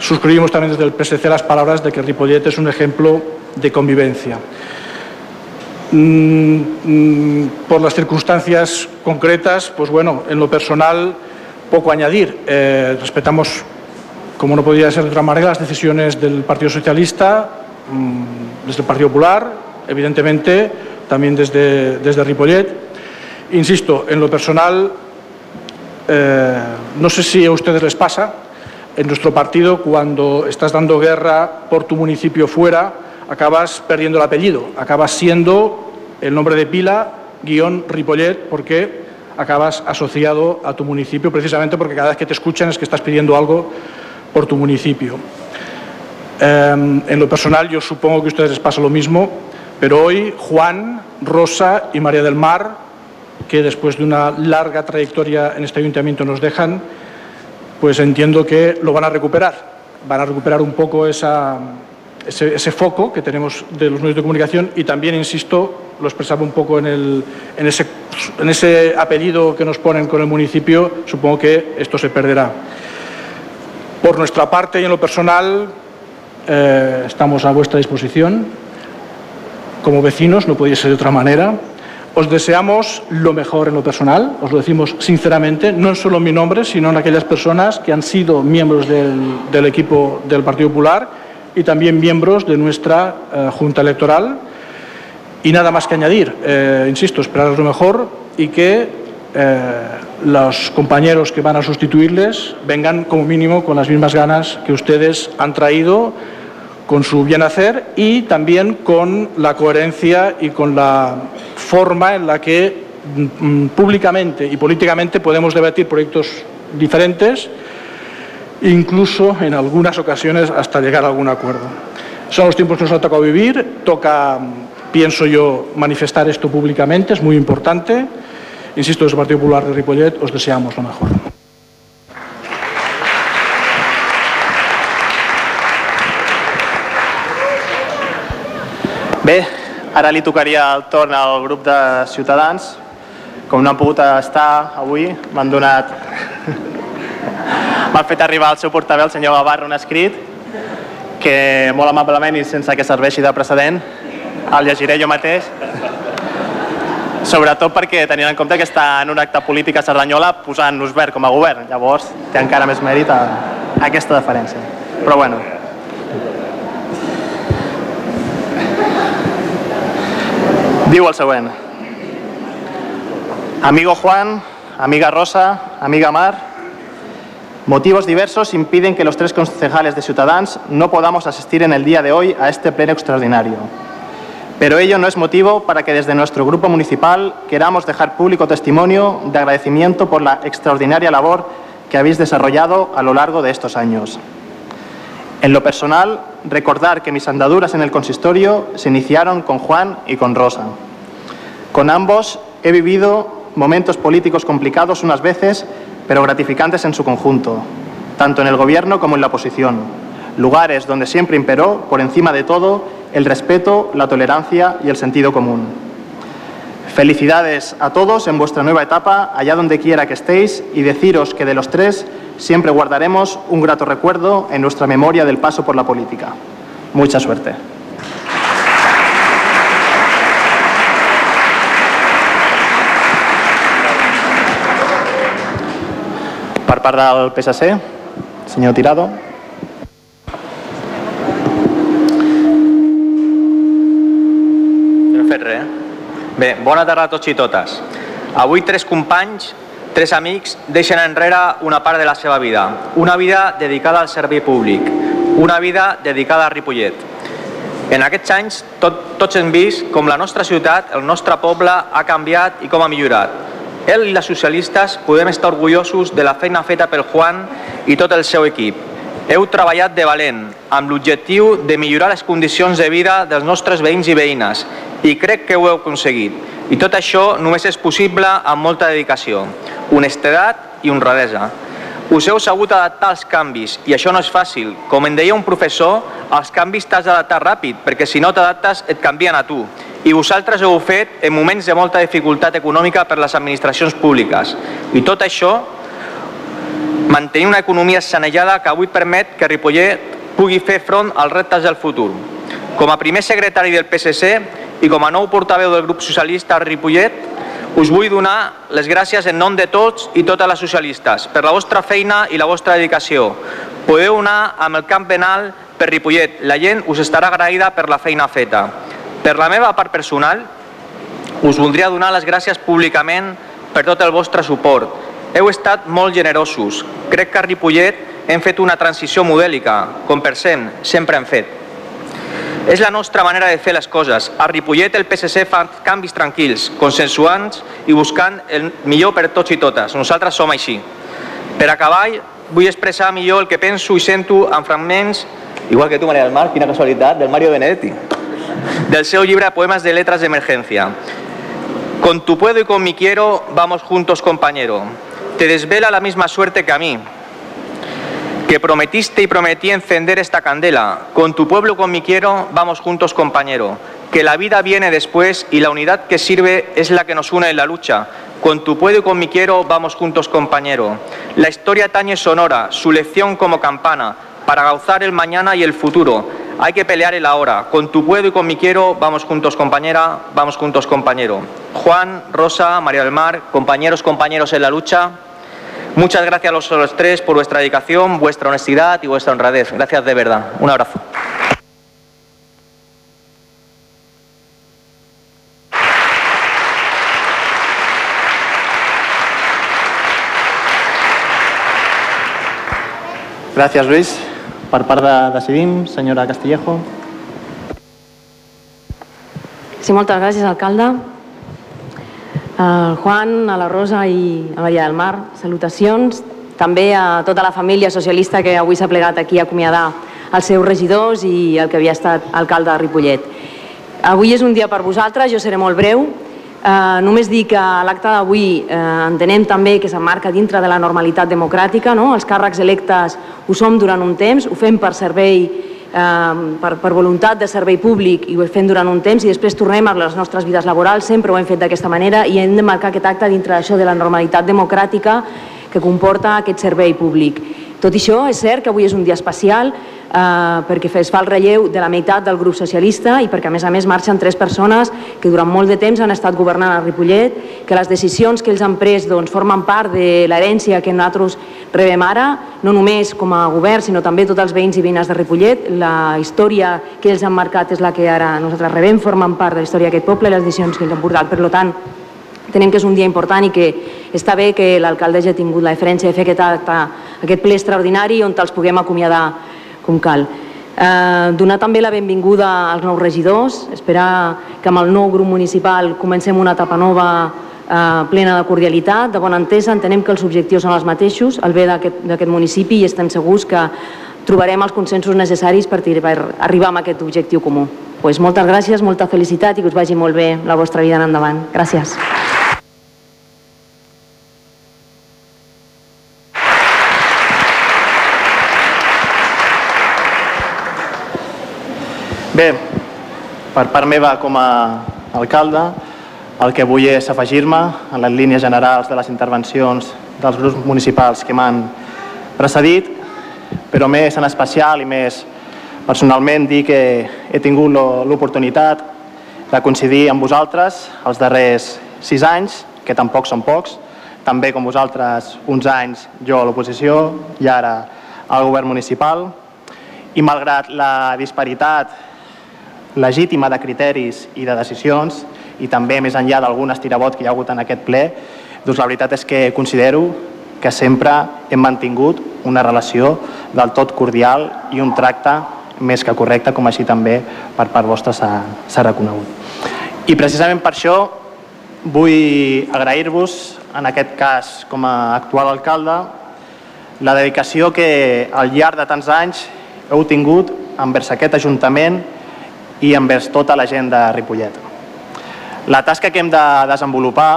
Speaker 9: suscribimos también desde el PSC las palabras de que Ripollet es un ejemplo de convivencia. Mm, mm, por las circunstancias concretas, pues bueno, en lo personal, poco añadir. Eh, respetamos, como no podía ser de otra manera, las decisiones del Partido Socialista, mm, desde el Partido Popular, evidentemente, también desde, desde Ripollet. Insisto, en lo personal, eh, no sé si a ustedes les pasa, en nuestro partido cuando estás dando guerra por tu municipio fuera, acabas perdiendo el apellido, acabas siendo el nombre de pila guion Ripollet porque acabas asociado a tu municipio precisamente porque cada vez que te escuchan es que estás pidiendo algo por tu municipio. Eh, en lo personal yo supongo que a ustedes les pasa lo mismo, pero hoy Juan, Rosa y María del Mar que después de una larga trayectoria en este ayuntamiento nos dejan, pues entiendo que lo van a recuperar. Van a recuperar un poco ese, foco que tenemos de los medios de comunicación y también, insisto, lo expresaba un poco en, ese, apellido que nos ponen con el municipio, supongo que esto se perderá. Por nuestra parte y en lo personal, eh, estamos a vuestra disposición. Como vecinos, no podía ser de otra manera, os deseamos lo mejor en lo personal, os lo decimos sinceramente, no solo en mi nombre, sino en aquellas personas que han sido miembros del, equipo del Partido Popular y también miembros de nuestra eh, Junta Electoral. Y nada más que añadir, eh, insisto, esperar lo mejor y que eh, los compañeros que van a sustituirles vengan como mínimo con las mismas ganas que ustedes han traído con su bien hacer y también con la coherencia y con la forma en la que mm, públicamente y políticamente podemos debatir proyectos diferentes, incluso en algunas ocasiones hasta llegar a algún acuerdo. Son los tiempos que nos ha tocado vivir, toca, pienso yo, manifestar esto públicamente, es muy importante. Insisto, desde el Partido Popular de Ripollet os deseamos lo mejor.
Speaker 1: Bé, ara li tocaria el torn al grup de Ciutadans. Com no han pogut estar avui, m'han donat... m'han fet arribar al seu portaveu, el senyor Gavarra, un escrit que molt amablement i sense que serveixi de precedent el llegiré jo mateix. Sobretot perquè tenint en compte que està en un acte polític a Cerdanyola posant-nos verd com a govern llavors té encara més mèrit a, a aquesta deferència. Però bueno Amigo Juan, amiga Rosa, amiga Mar, motivos diversos impiden que los tres concejales de Ciutadans no podamos asistir en el día de hoy a este pleno extraordinario. Pero ello no es motivo para que desde nuestro grupo municipal queramos dejar público testimonio de agradecimiento por la extraordinaria labor que habéis desarrollado a lo largo de estos años. En lo personal, recordar que mis andaduras en el consistorio se iniciaron con Juan y con Rosa. Con ambos he vivido momentos políticos complicados unas veces, pero gratificantes en su conjunto, tanto en el gobierno como en la oposición. Lugares donde siempre imperó, por encima de todo, el respeto, la tolerancia y el sentido común. Felicidades a todos en vuestra nueva etapa, allá donde quiera que estéis, y deciros que de los tres siempre guardaremos un grato recuerdo en nuestra memoria del paso por la política. Mucha suerte. Del PSC, senyor Tirado.
Speaker 10: Bé, bona tarda a tots i totes. Avui tres companys, tres amics, deixen enrere una part de la seva vida. Una vida dedicada al servei públic. Una vida dedicada a Ripollet. En aquests anys tot, tots hem vist com la nostra ciutat, el nostre poble ha canviat i com ha millorat. Ell i les socialistes podem estar orgullosos de la feina feta pel Juan i tot el seu equip. Heu treballat de valent, amb l'objectiu de millorar les condicions de vida dels nostres veïns i veïnes, i crec que ho heu aconseguit. I tot això només és possible amb molta dedicació, honestedat i honradesa. Us heu sabut adaptar als canvis, i això no és fàcil. Com em deia un professor, als canvis t'has d'adaptar ràpid, perquè si no t'adaptes et canvien a tu. I vosaltres ho heu fet en moments de molta dificultat econòmica per les administracions públiques. I tot això mantenir una economia sanellada que avui permet que Ripollet pugui fer front als reptes del futur. Com a primer secretari del PSC i com a nou portaveu del grup socialista Ripollet, us vull donar les gràcies en nom de tots i totes les socialistes per la vostra feina i la vostra dedicació. Podeu anar amb el camp penal per Ripollet. La gent us estarà agraïda per la feina feta. Per la meva part personal, us voldria donar les gràcies públicament per tot el vostre suport. Heu estat molt generosos. Crec que a Ripollet hem fet una transició modèlica, com per cent, sempre hem fet. És la nostra manera de fer les coses. A Ripollet el PSC fa canvis tranquils, consensuants i buscant el millor per tots i totes. Nosaltres som així. Per acabar, vull expressar millor el que penso i sento en fragments, igual que tu, Maria del Mar, quina casualitat, del Mario Benedetti, del seu llibre Poemas de letras de emergencia. Con tu puedo y con mi quiero, vamos juntos, compañero. Te desvela la misma suerte que a mí, que prometiste y prometí encender esta candela. Con tu pueblo, con mi quiero, vamos juntos, compañero. Que la vida viene después y la unidad que sirve es la que nos une en la lucha. Con tu puedo y con mi quiero, vamos juntos, compañero. La historia tañe sonora, su lección como campana, para gauzar el mañana y el futuro. Hay que pelear el ahora. Con tu puedo y con mi quiero, vamos juntos, compañera, vamos juntos, compañero. Juan, Rosa, María del Mar, compañeros, compañeros en la lucha. Muchas gracias a los, tres por vuestra dedicación, vuestra honestidad y vuestra honradez. Gracias de verdad. Un abrazo.
Speaker 1: Gracias, Luis Parparda part señora Castillejo.
Speaker 11: Sí, moltes gràcies, alcalde. Al Juan, a la Rosa i a Maria del Mar, salutacions. També a tota la família socialista que avui s'ha plegat aquí a acomiadar els seus regidors i el que havia estat alcalde de Ripollet. Avui és un dia per vosaltres, jo seré molt breu. Eh, només dir que l'acte d'avui eh, entenem també que s'emmarca dintre de la normalitat democràtica, no? els càrrecs electes ho som durant un temps, ho fem per servei eh, per, per voluntat de servei públic i ho fem durant un temps i després tornem a les nostres vides laborals, sempre ho hem fet d'aquesta manera i hem de marcar aquest acte dintre d'això de la normalitat democràtica que comporta aquest servei públic. Tot i això, és cert que avui és un dia especial eh, perquè es fa el relleu de la meitat del grup socialista i perquè a més a més marxen tres persones que durant molt de temps han estat governant a Ripollet, que les decisions que ells han pres doncs, formen part de l'herència que nosaltres rebem ara, no només com a govern, sinó també tots els veïns i veïnes de Ripollet. La història que ells han marcat és la que ara nosaltres rebem, formen part de la història d'aquest poble i les decisions que ells han portat. Per tant, Tenem que és un dia important i que està bé que l'alcalde hagi tingut la diferència de fer aquest, acte, aquest ple extraordinari on els puguem acomiadar com cal. Eh, donar també la benvinguda als nous regidors, esperar que amb el nou grup municipal comencem una etapa nova eh, plena de cordialitat, de bona entesa, entenem que els objectius són els mateixos, el bé d'aquest municipi i estem segurs que trobarem els consensos necessaris per, per arribar a aquest objectiu comú. Pues moltes gràcies, molta felicitat i que us vagi molt bé la vostra vida en endavant. Gràcies.
Speaker 1: Bé, per part meva com a alcalde, el que vull és afegir-me en les línies generals de les intervencions dels grups municipals que m'han precedit, però més en especial i més personalment dir que he tingut l'oportunitat de coincidir amb vosaltres els darrers sis anys, que tampoc són pocs, també com vosaltres uns anys jo a l'oposició i ara al govern municipal, i malgrat la disparitat legítima de criteris i de decisions i també més enllà d'algun estirabot que hi ha hagut en aquest ple, doncs la veritat és que considero que sempre hem mantingut una relació del tot cordial i un tracte més que correcte, com així també per part vostra s'ha reconegut. I precisament per això vull agrair-vos, en aquest cas com a actual alcalde, la dedicació que al llarg de tants anys heu tingut envers aquest Ajuntament i envers tota la gent de Ripollet. La tasca que hem de desenvolupar,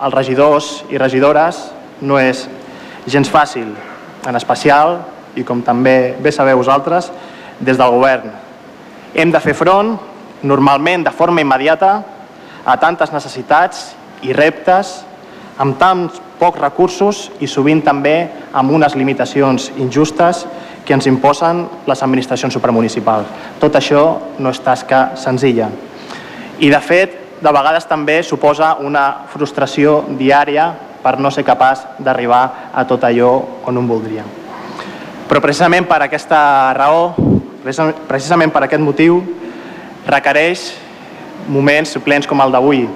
Speaker 1: els regidors i regidores, no és gens fàcil, en especial, i com també bé sabeu vosaltres, des del govern. Hem de fer front, normalment de forma immediata, a tantes necessitats i reptes amb tants pocs recursos i sovint també amb unes limitacions injustes que ens imposen les administracions supramunicipals. Tot això no és tasca senzilla. I, de fet, de vegades també suposa una frustració diària per no ser capaç d'arribar a tot allò on un voldria. Però precisament per aquesta raó, precisament per aquest motiu, requereix moments plens com el d'avui,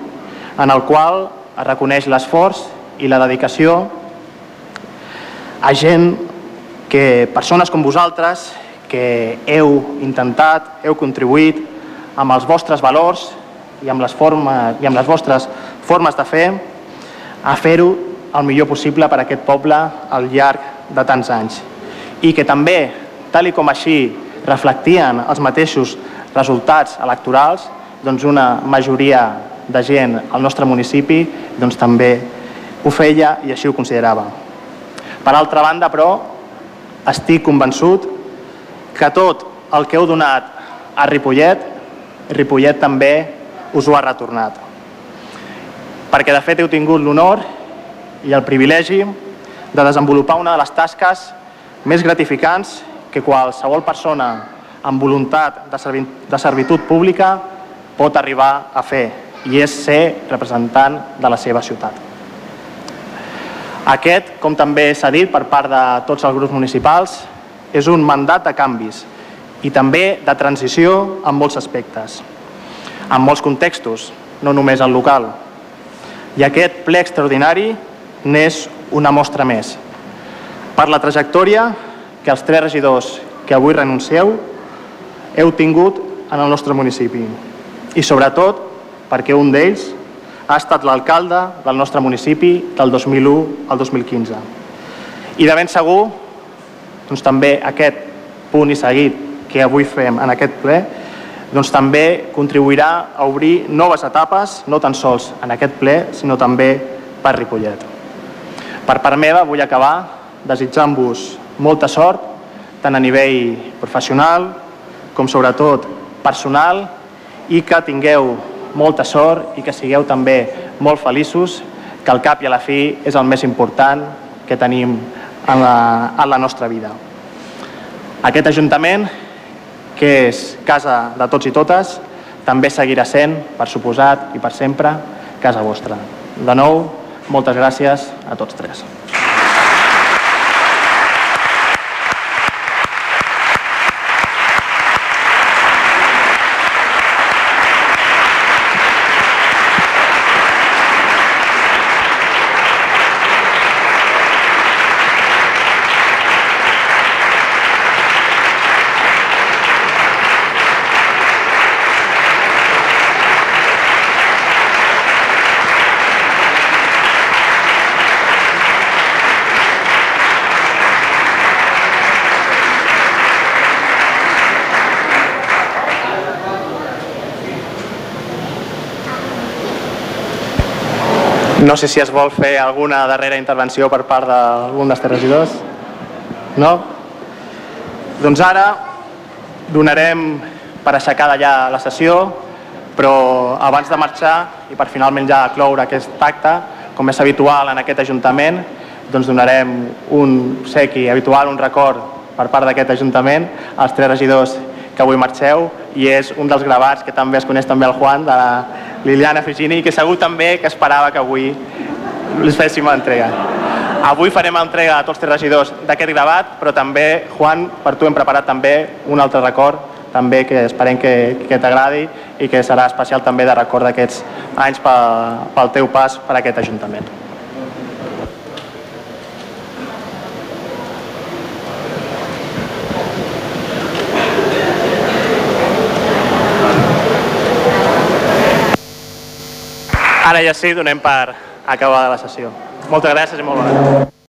Speaker 1: en el qual es reconeix l'esforç i la dedicació a gent que persones com vosaltres, que heu intentat, heu contribuït amb els vostres valors i amb les, formes, i amb les vostres formes de fer a fer-ho el millor possible per a aquest poble al llarg de tants anys. I que també, tal i com així reflectien els mateixos resultats electorals, doncs una majoria de gent al nostre municipi doncs també ho feia i així ho considerava. Per altra banda, però, estic convençut que tot el que heu donat a Ripollet, Ripollet també us ho ha retornat. Perquè de fet heu tingut l'honor i el privilegi de desenvolupar una de les tasques més gratificants que qualsevol persona amb voluntat de servitud pública pot arribar a fer i és ser representant de la seva ciutat. Aquest, com també s'ha dit per part de tots els grups municipals, és un mandat de canvis i també de transició en molts aspectes, en molts contextos, no només el local. I aquest ple extraordinari n'és una mostra més. Per la trajectòria que els tres regidors que avui renuncieu heu tingut en el nostre municipi i sobretot perquè un d'ells ha estat l'alcalde del nostre municipi del 2001 al 2015. I de ben segur, doncs també aquest punt i seguit que avui fem en aquest ple, doncs també contribuirà a obrir noves etapes, no tan sols en aquest ple, sinó també per Ripollet. Per part meva vull acabar desitjant-vos molta sort, tant a nivell professional com sobretot personal, i que tingueu molta sort i que sigueu també molt feliços, que al cap i a la fi és el més important que tenim en la, en la nostra vida. Aquest Ajuntament, que és casa de tots i totes, també seguirà sent, per suposat i per sempre, casa vostra. De nou, moltes gràcies a tots tres. No sé si es vol fer alguna darrera intervenció per part d'algun dels tres regidors. No? Doncs ara donarem per aixecada ja la sessió, però abans de marxar i per finalment ja cloure aquest acte, com és habitual en aquest Ajuntament, doncs donarem un sequi habitual, un record per part d'aquest Ajuntament als tres regidors que avui marxeu i és un dels gravats que també es coneix també el Juan de la Liliana Figini que segur també que esperava que avui els féssim l'entrega. Avui farem l'entrega a tots els regidors d'aquest gravat, però també, Juan, per tu hem preparat també un altre record també que esperem que, que t'agradi i que serà especial també de record d'aquests anys pel, pel teu pas per aquest Ajuntament. Ara ja sí, donem per acabada la sessió. Moltes gràcies i molt bona nit.